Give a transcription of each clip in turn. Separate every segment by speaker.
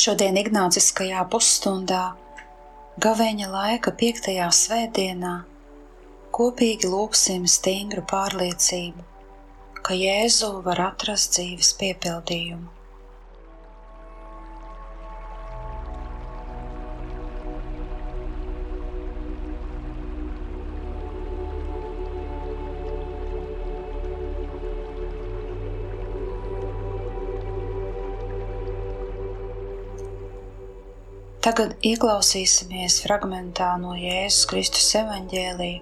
Speaker 1: Šodien Ignāciskajā pusstundā, gavēņa laika piektajā svētdienā, kopīgi lūgsim stingru pārliecību, ka Jēzu var atrast dzīves piepildījumu. Tagad ieklausīsimies fragmentā no Jēzus Kristus evaņģēlīja,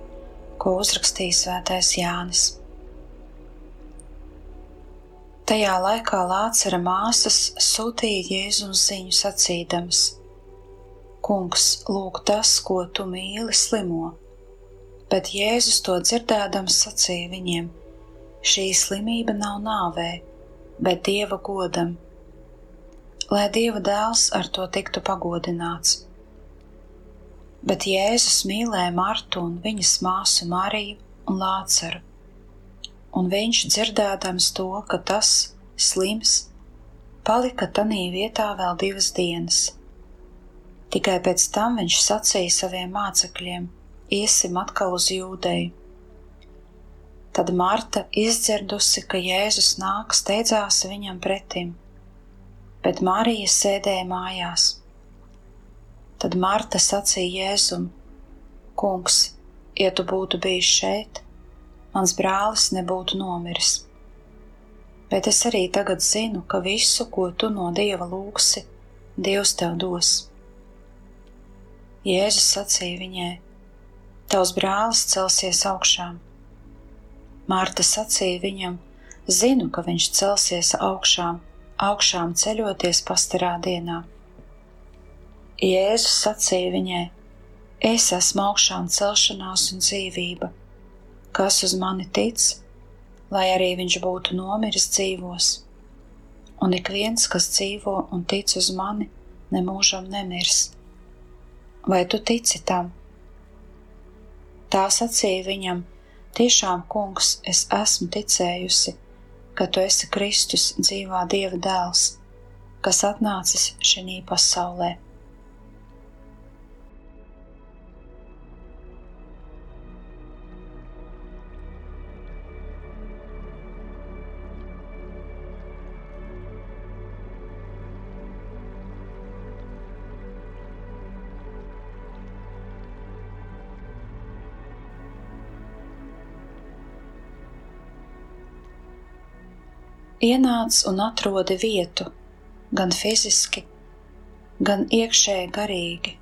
Speaker 1: ko uzrakstīja Svētais Jānis. Tajā laikā Lācara māsas sūtīja Jēzum ziņu sacīdams: Kungs, lūk, tas, ko tu mīli, slimo. Bet Jēzus to dzirdēdams sacīja viņiem: Šī slimība nav nāvē, bet dieva godam lai Dieva dēls ar to tiktu pagodināts. Bet Jēzus mīlēja Martu un viņas māsu Mariju un Lāceru, un viņš dzirdēdams to, ka tas slims, palika tanī vietā vēl divas dienas. Tikai pēc tam viņš sacīja saviem mācekļiem: Iesim atkal uz jūdeju. Tad Marta, izdzirdusi, ka Jēzus nāk, steidzās viņam pretim bet Marija sēdēja mājās. Tad Marta sacīja Jēzum: Kungs, ja tu būtu bijis šeit, mans brālis nebūtu nomiris. Bet es arī tagad zinu, ka visu, ko tu no dieva lūgsi, Dievs tev dos. Jēzus sacīja viņai: Tavs brālis celsies augšām. Mārta sacīja viņam: Zinu, ka viņš celsies augšām, augšām ceļoties pastarā dienā. Jēzus sacīja viņai: Es esmu augšām celšanās un dzīvība. Kas uz mani tic, lai arī viņš būtu nomiris dzīvos, un ik viens, kas dzīvo un tic uz mani, nemūžam nemirs. Vai tu tici tam? Tā sacīja viņam: Tiešām, kungs, es esmu ticējusi ka tu esi Kristus dzīvā Dieva dēls, kas atnācis šajā pasaulē. Ienāc un atrodi vietu, gan fiziski, gan iekšēji garīgi,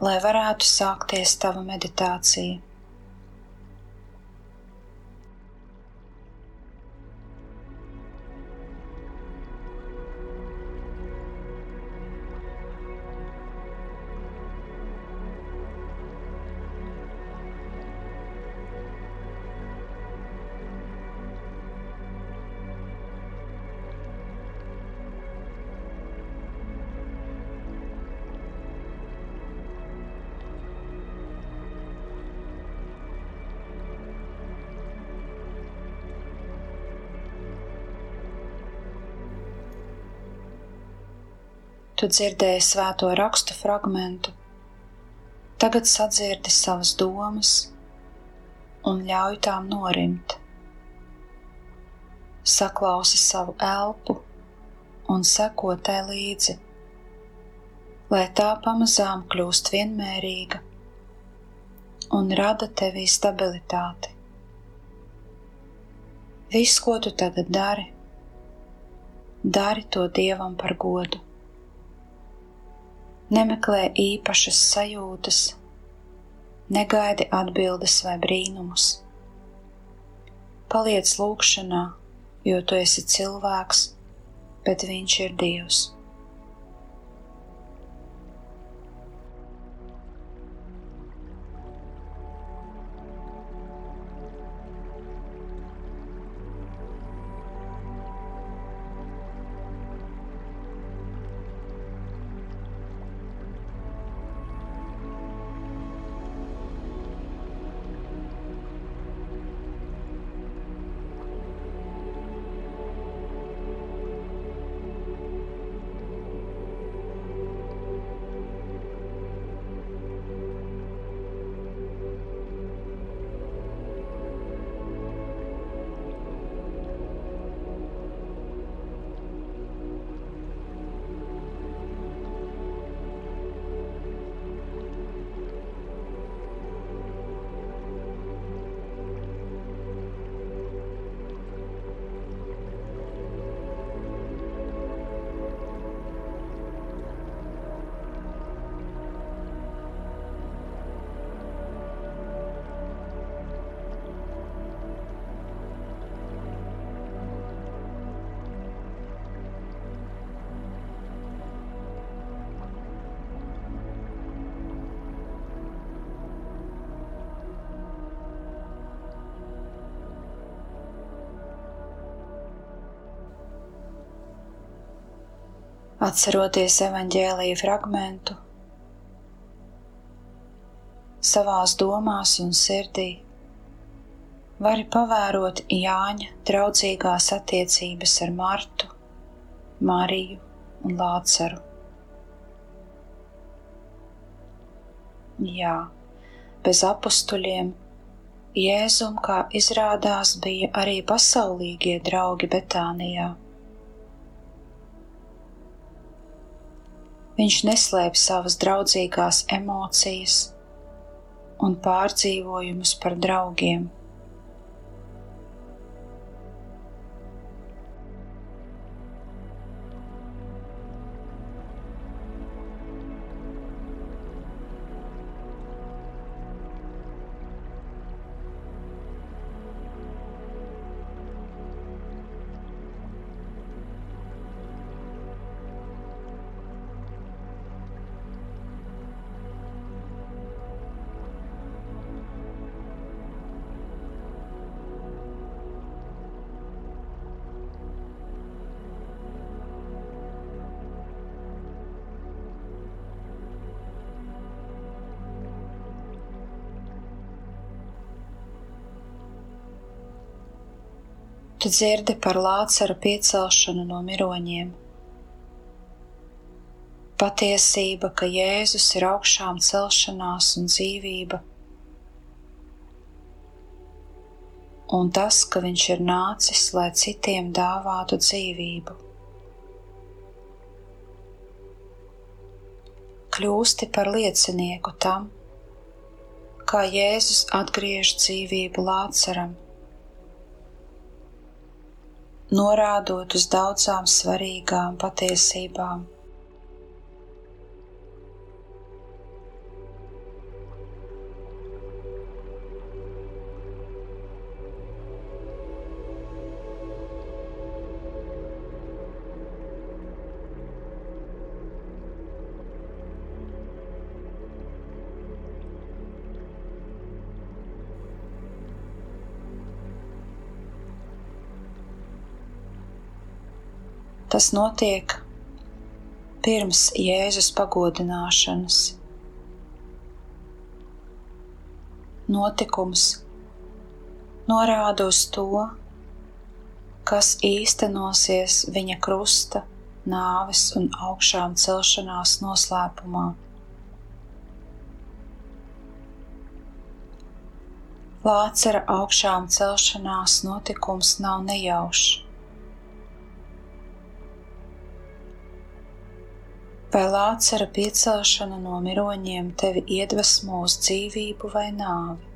Speaker 1: lai varētu sākties tava meditācija. Tu dzirdēji svēto rakstu fragmentu, tagad sadzirdi savas domas un ļauj tām norimt. Saklausi savu elpu un seko tai līdzi, lai tā pamazām kļūst vienmērīga un rada tevī stabilitāti. Viss, ko tu tagad dari, dari to dievam par godu nemeklē īpašas sajūtas, Negaidi atbildes vai brīnumus. Paliec lūgšanā, jo tu esi cilvēks, bet viņš ir Dievs. Atceroties evaņģēlīja fragmentu, savās domās un sirdī, vari pavērot Jāņa draudzīgās attiecības ar Martu, Mariju un Lāceru. Jā, bez apstuļiem Jēzum, kā izrādās, bija arī pasaulīgie draugi Betānijā. Viņš neslēpj savas draudzīgās emocijas un pārdzīvojumus par draugiem. Tu dzirdi par Lācara piecelšanu no miroņiem. Patiesība, ka Jēzus ir augšām celšanās un dzīvība, un tas, ka Viņš ir nācis, lai citiem dāvātu dzīvību. Kļūsti par liecinieku tam, kā Jēzus atgriež dzīvību Lācaram norādot uz daudzām svarīgām patiesībām. Tas notiek pirms Jēzus pagodināšanas. Notikums norāda uz to, kas īstenosies viņa krusta, nāves un augšām celšanās noslēpumā. Lācara augšām celšanās notikums nav nejaušs. Vai Lācara piecelšana no miroņiem tevi iedvesmo uz dzīvību vai nāvi?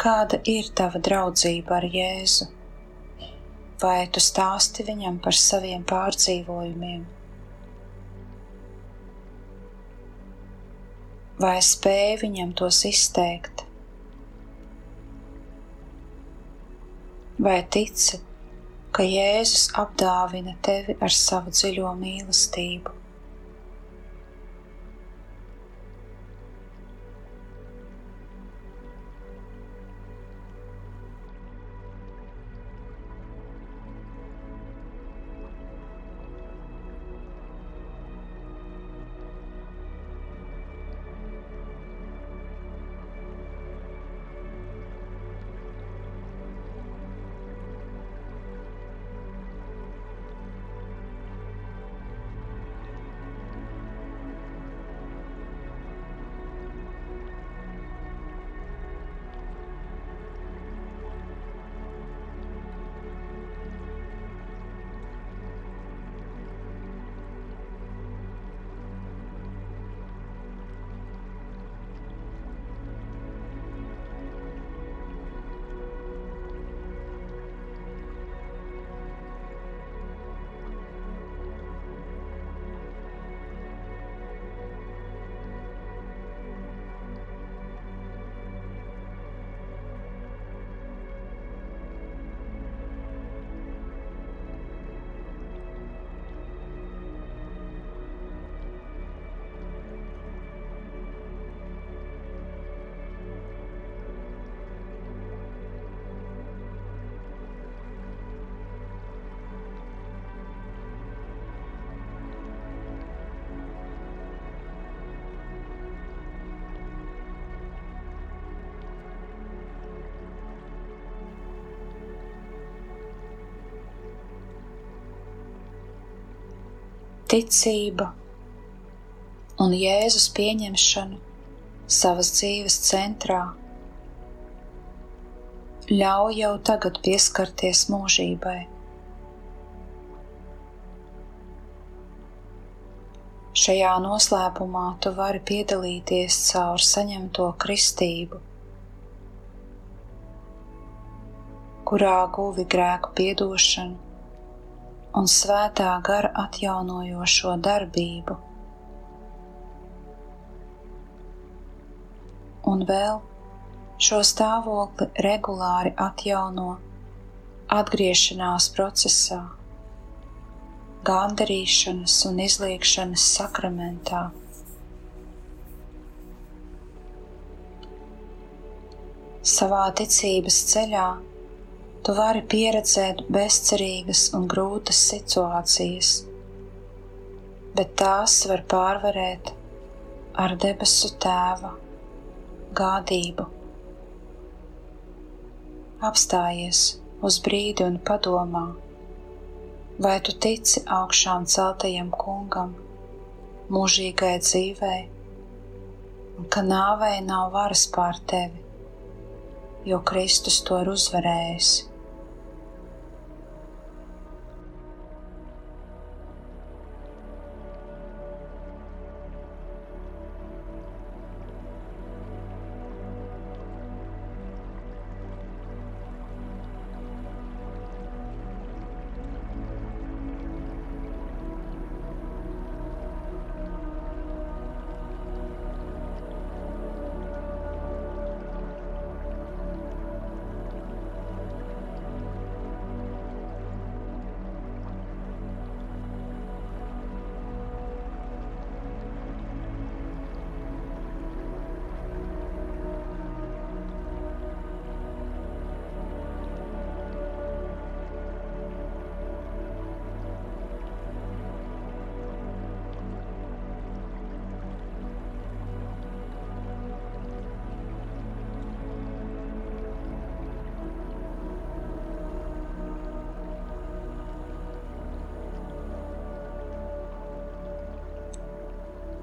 Speaker 1: Kāda ir tava draudzība ar Jēzu? vai tu stāsti viņam par saviem pārdzīvojumiem? Vai spēj viņam tos izteikt? Vai tici, ka Jēzus apdāvina tevi ar savu dziļo mīlestību? Ticība un Jēzus pieņemšanu savas dzīves centrā ļauj jau tagad pieskarties mūžībai. Šajā noslēpumā tu vari piedalīties caur saņemto kristību, kurā guvi grēku piedošanu un svētā gara atjaunojošo darbību. Un vēl šo stāvokli regulāri atjauno atgriešanās procesā, gandarīšanas un izliekšanas sakramentā. Savā ticības ceļā tu vari pieredzēt bezcerīgas un grūtas situācijas, bet tās var pārvarēt ar debesu tēva gādību. Apstājies uz brīdi un padomā, vai tu tici augšām celtajam kungam, mūžīgai dzīvei, un ka nāvei nav varas pār tevi, jo Kristus to ir uzvarējis.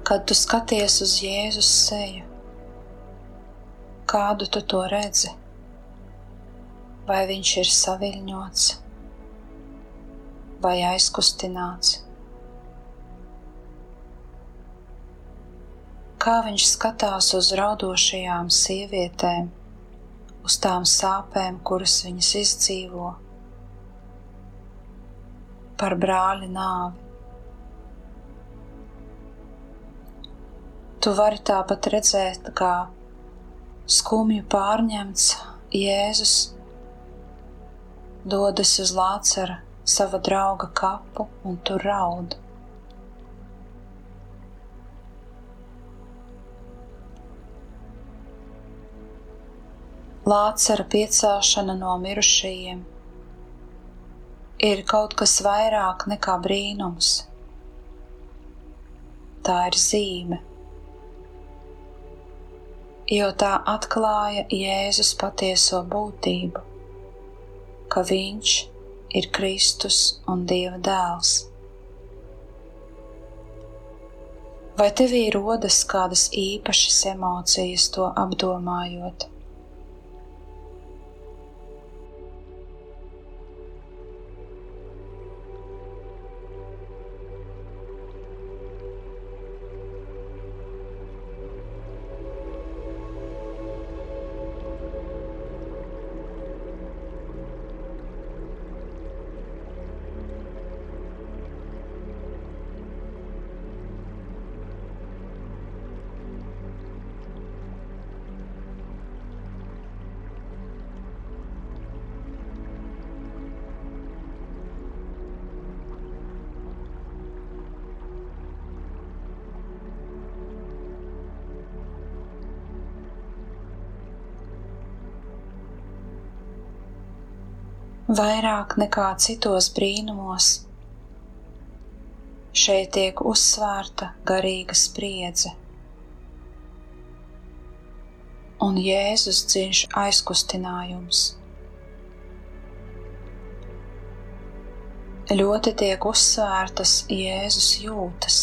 Speaker 1: Kad tu skaties uz Jēzus seju, kādu tu to redzi? Vai viņš ir saviļņots vai aizkustināts? Kā viņš skatās uz raudošajām sievietēm, uz tām sāpēm, kuras viņas izdzīvo, par brāļa nāvi. Tu vari tāpat redzēt, kā skumju pārņemts Jēzus dodas uz Lācara sava drauga kapu un tur raud. Lācara piecelšana no mirušajiem ir kaut kas vairāk nekā brīnums. Tā ir zīme, jo tā atklāja Jēzus patieso būtību, ka Viņš ir Kristus un Dieva dēls. Vai tevī rodas kādas īpašas emocijas to apdomājot? Vairāk nekā citos brīnumos. Šeit tiek uzsvērta garīga spriedze, un Jēzus dziļš aizkustinājums. Ļoti tiek uzsvērtas Jēzus jūtas.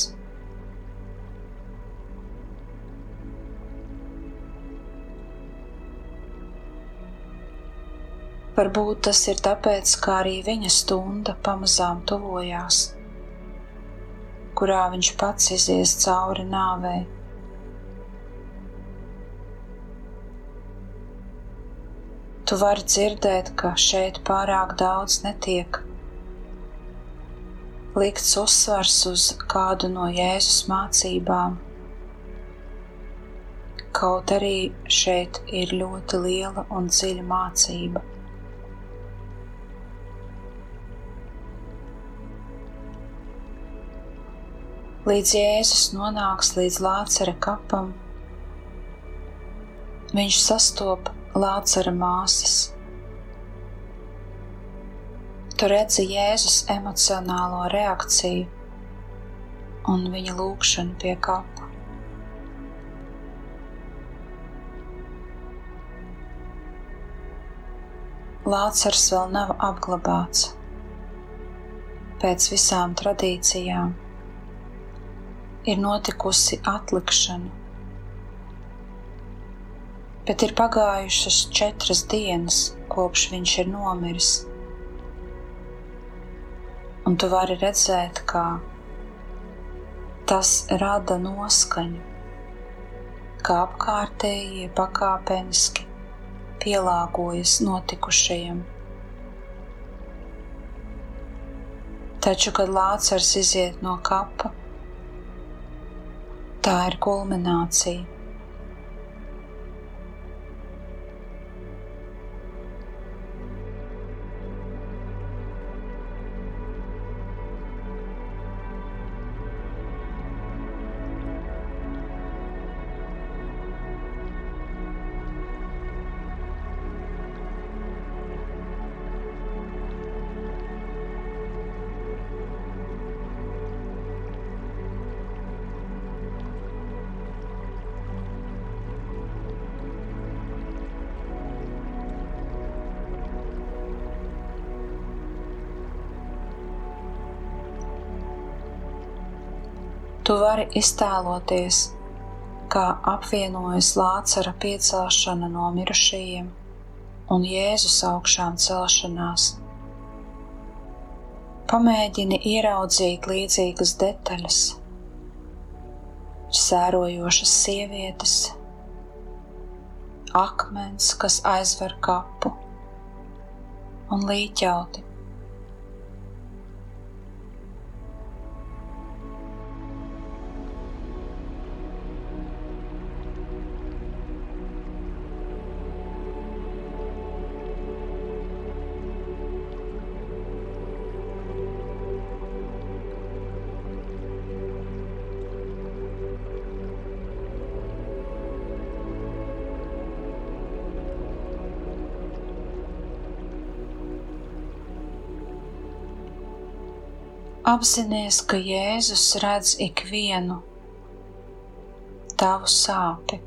Speaker 1: Varbūt tas ir tāpēc, ka arī viņa stunda pamazām tuvojās, kurā viņš pats izies cauri nāvei. Tu vari dzirdēt, ka šeit pārāk daudz netiek likts uzsvars uz kādu no Jēzus mācībām, kaut arī šeit ir ļoti liela un dziļa mācība. Līdz Jēzus nonāks līdz Lācara kapam. Viņš sastopa Lācara māsas. Tu redzi Jēzus emocionālo reakciju un viņa lūgšanu pie kapa. Lācars vēl nav apglabāts pēc visām tradīcijām ir notikusi atlikšana, bet ir pagājušas četras dienas, kopš viņš ir nomiris. Un tu vari redzēt, kā tas rada noskaņu, kā apkārtējie pakāpeniski pielāgojas notikušajam. Taču, kad Lācars iziet no kapa, Tā ir kulminācija. Tu vari iztēloties, kā apvienojas Lācara piecelšana no mirušajiem un Jēzus augšām celšanās. Pamēģini ieraudzīt līdzīgas detaļas, sērojošas sievietes, akmens, kas aizver kapu, un līķauti Apzinies, ka Jēzus redz ikvienu tavu sāpi.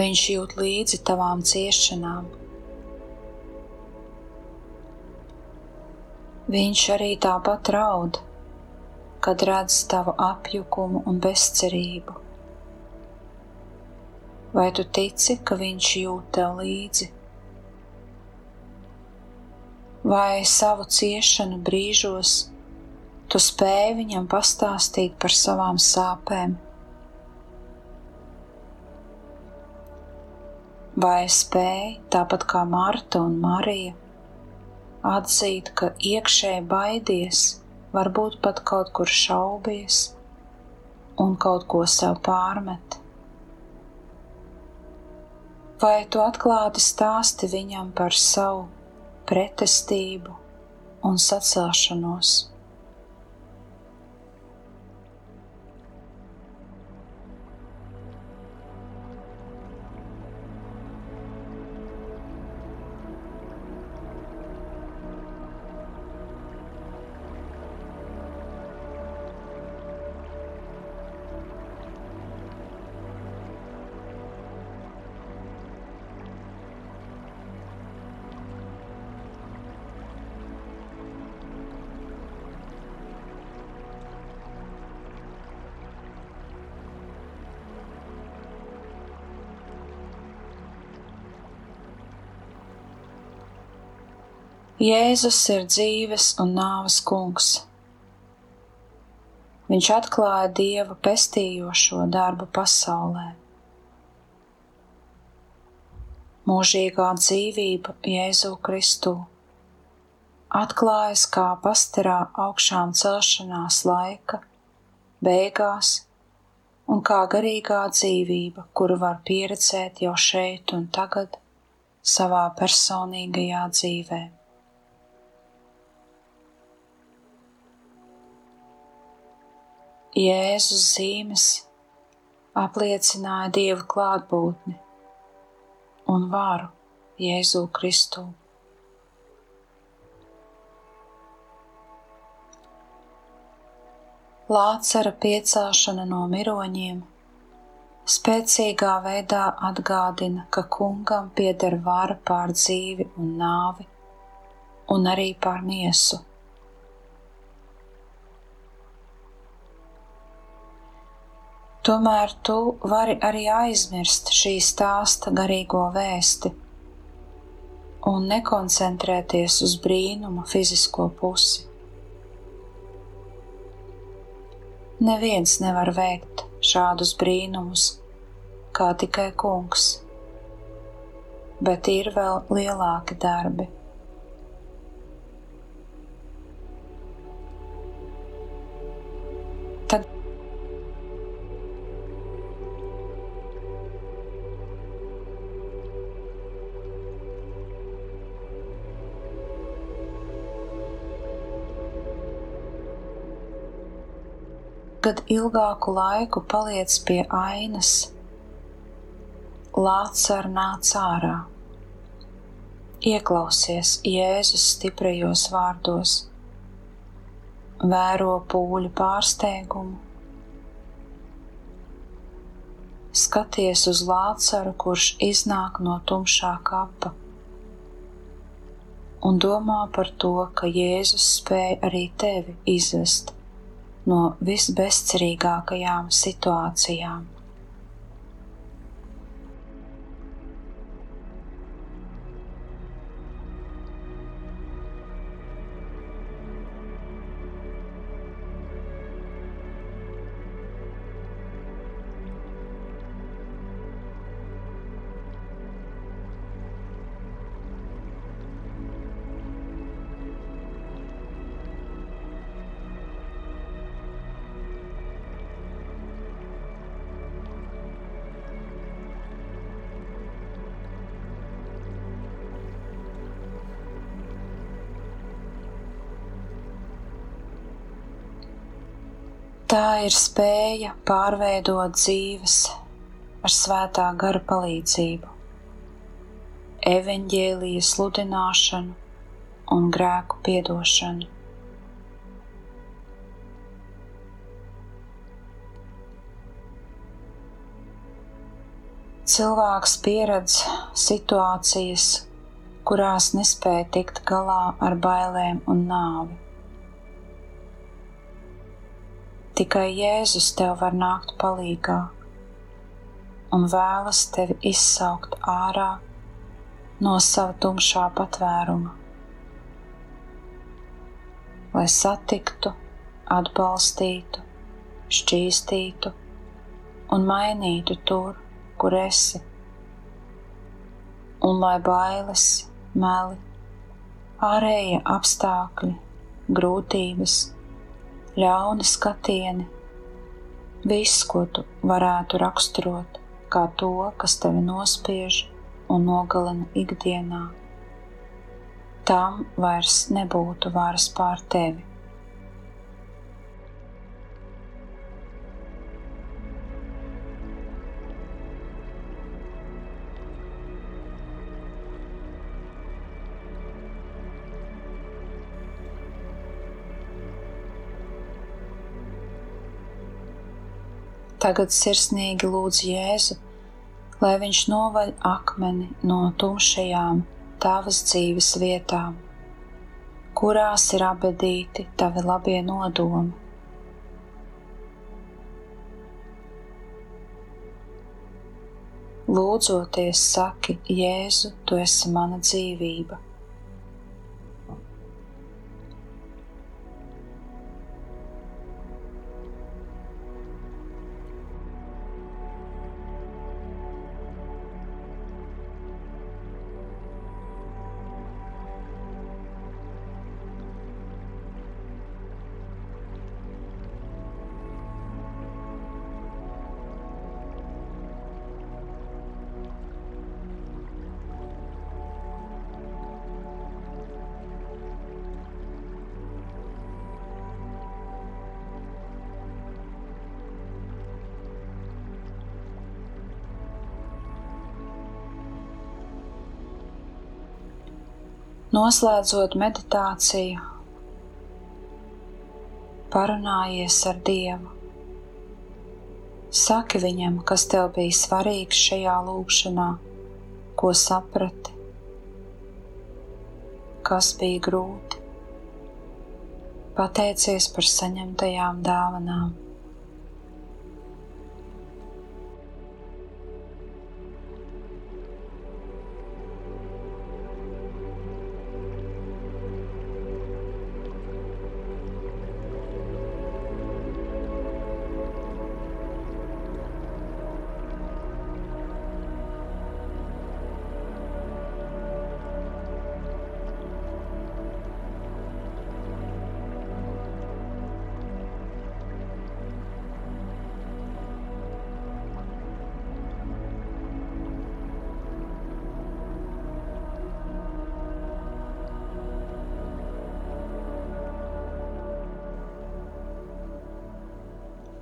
Speaker 1: Viņš jūt līdzi tavām ciešanām. Viņš arī tāpat raud, kad redz tavu apjukumu un bezcerību. Vai tu tici, ka viņš jūt tev līdzi? Vai savu ciešanu brīžos tu spēji viņam pastāstīt par savām sāpēm? Vai spēji, tāpat kā Marta un Marija, atzīt, ka iekšēji baidies, varbūt pat kaut kur šaubies un kaut ko sev pārmet? Vai tu atklāti stāsti viņam par savu pretestību un sacelšanos. Jēzus ir dzīves un nāves kungs. Viņš atklāja Dieva pestījošo darbu pasaulē. Mūžīgā dzīvība Jēzu Kristu atklājas kā pastarā augšām celšanās laika, beigās, un kā garīgā dzīvība, kuru var pieredzēt jau šeit un tagad savā personīgajā dzīvēm. Jēzus zīmes apliecināja Dieva klātbūtni un varu Jēzu Kristu. Lācara piecelšana no miroņiem spēcīgā veidā atgādina, ka kungam pieder vara pār dzīvi un nāvi, un arī pār miesu. Tomēr tu vari arī aizmirst šī stāsta garīgo vēsti un nekoncentrēties uz brīnuma fizisko pusi. Neviens nevar veikt šādus brīnumus, kā tikai kungs, bet ir vēl lielāki darbi. Kad ilgāku laiku paliec pie ainas, Lācar nāc ārā. Ieklausies Jēzus stiprajos vārdos, vēro pūļu pārsteigumu, skaties uz Lācaru, kurš iznāk no tumšā kapa, un domā par to, ka Jēzus spēja arī tevi izvest no visbezcerīgākajām situācijām. ir spēja pārveidot dzīves ar svētā gara palīdzību, evaņģēlīja sludināšanu un grēku piedošanu. Cilvēks pieredz situācijas, kurās nespēja tikt galā ar bailēm un nāvi. Tikai Jēzus tev var nākt palīgā un vēlas tevi izsaukt ārā no sava tumšā patvēruma, lai satiktu, atbalstītu, šķīstītu un mainītu tur, kur esi, un lai bailes, meli, ārējie apstākļi, grūtības, ļauni skatieni, viss, ko tu varētu raksturot kā to, kas tevi nospiež un nogalina ikdienā, tam vairs nebūtu varas pār tevi. Tagad sirsnīgi lūdz Jēzu, lai viņš novaļ akmeni no tumšajām tavas dzīves vietām, kurās ir abedīti tavi labie nodomi. Lūdzoties, saki, Jēzu, tu esi mana dzīvība. Noslēdzot meditāciju, parunājies ar Dievu. Saki viņam, kas tev bija svarīgs šajā lūkšanā, ko saprati, kas bija grūti. Pateicies par saņemtajām dāvanām.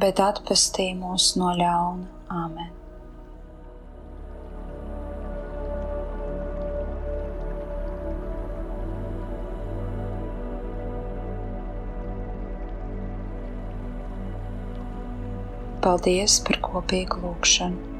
Speaker 1: bet atpestī mūs no ļauna. Āmen! Paldies par kopīgu lūgšanu!